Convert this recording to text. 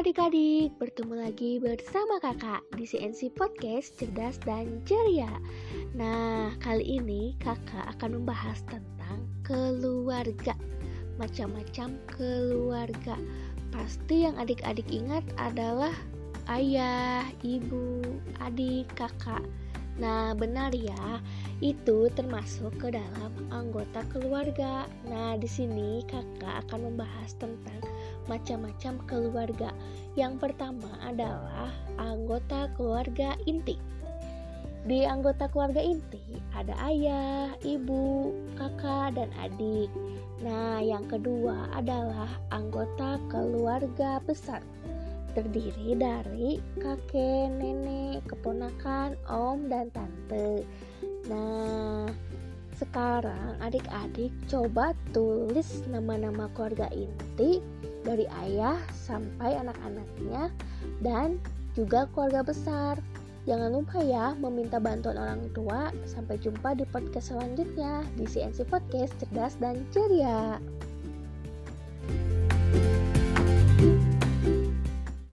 adik-adik, bertemu lagi bersama kakak di CNC Podcast Cerdas dan Ceria. Nah, kali ini kakak akan membahas tentang keluarga. Macam-macam keluarga. Pasti yang adik-adik ingat adalah ayah, ibu, adik, kakak. Nah, benar ya, itu termasuk ke dalam anggota keluarga. Nah, di sini kakak akan membahas tentang macam-macam keluarga. Yang pertama adalah anggota keluarga inti. Di anggota keluarga inti ada ayah, ibu, kakak, dan adik. Nah, yang kedua adalah anggota keluarga besar terdiri dari kakek, nenek, keponakan, om, dan tante. Nah, sekarang adik-adik coba tulis nama-nama keluarga inti dari ayah sampai anak-anaknya dan juga keluarga besar. Jangan lupa ya meminta bantuan orang tua. Sampai jumpa di podcast selanjutnya di CNC Podcast Cerdas dan Ceria. thank you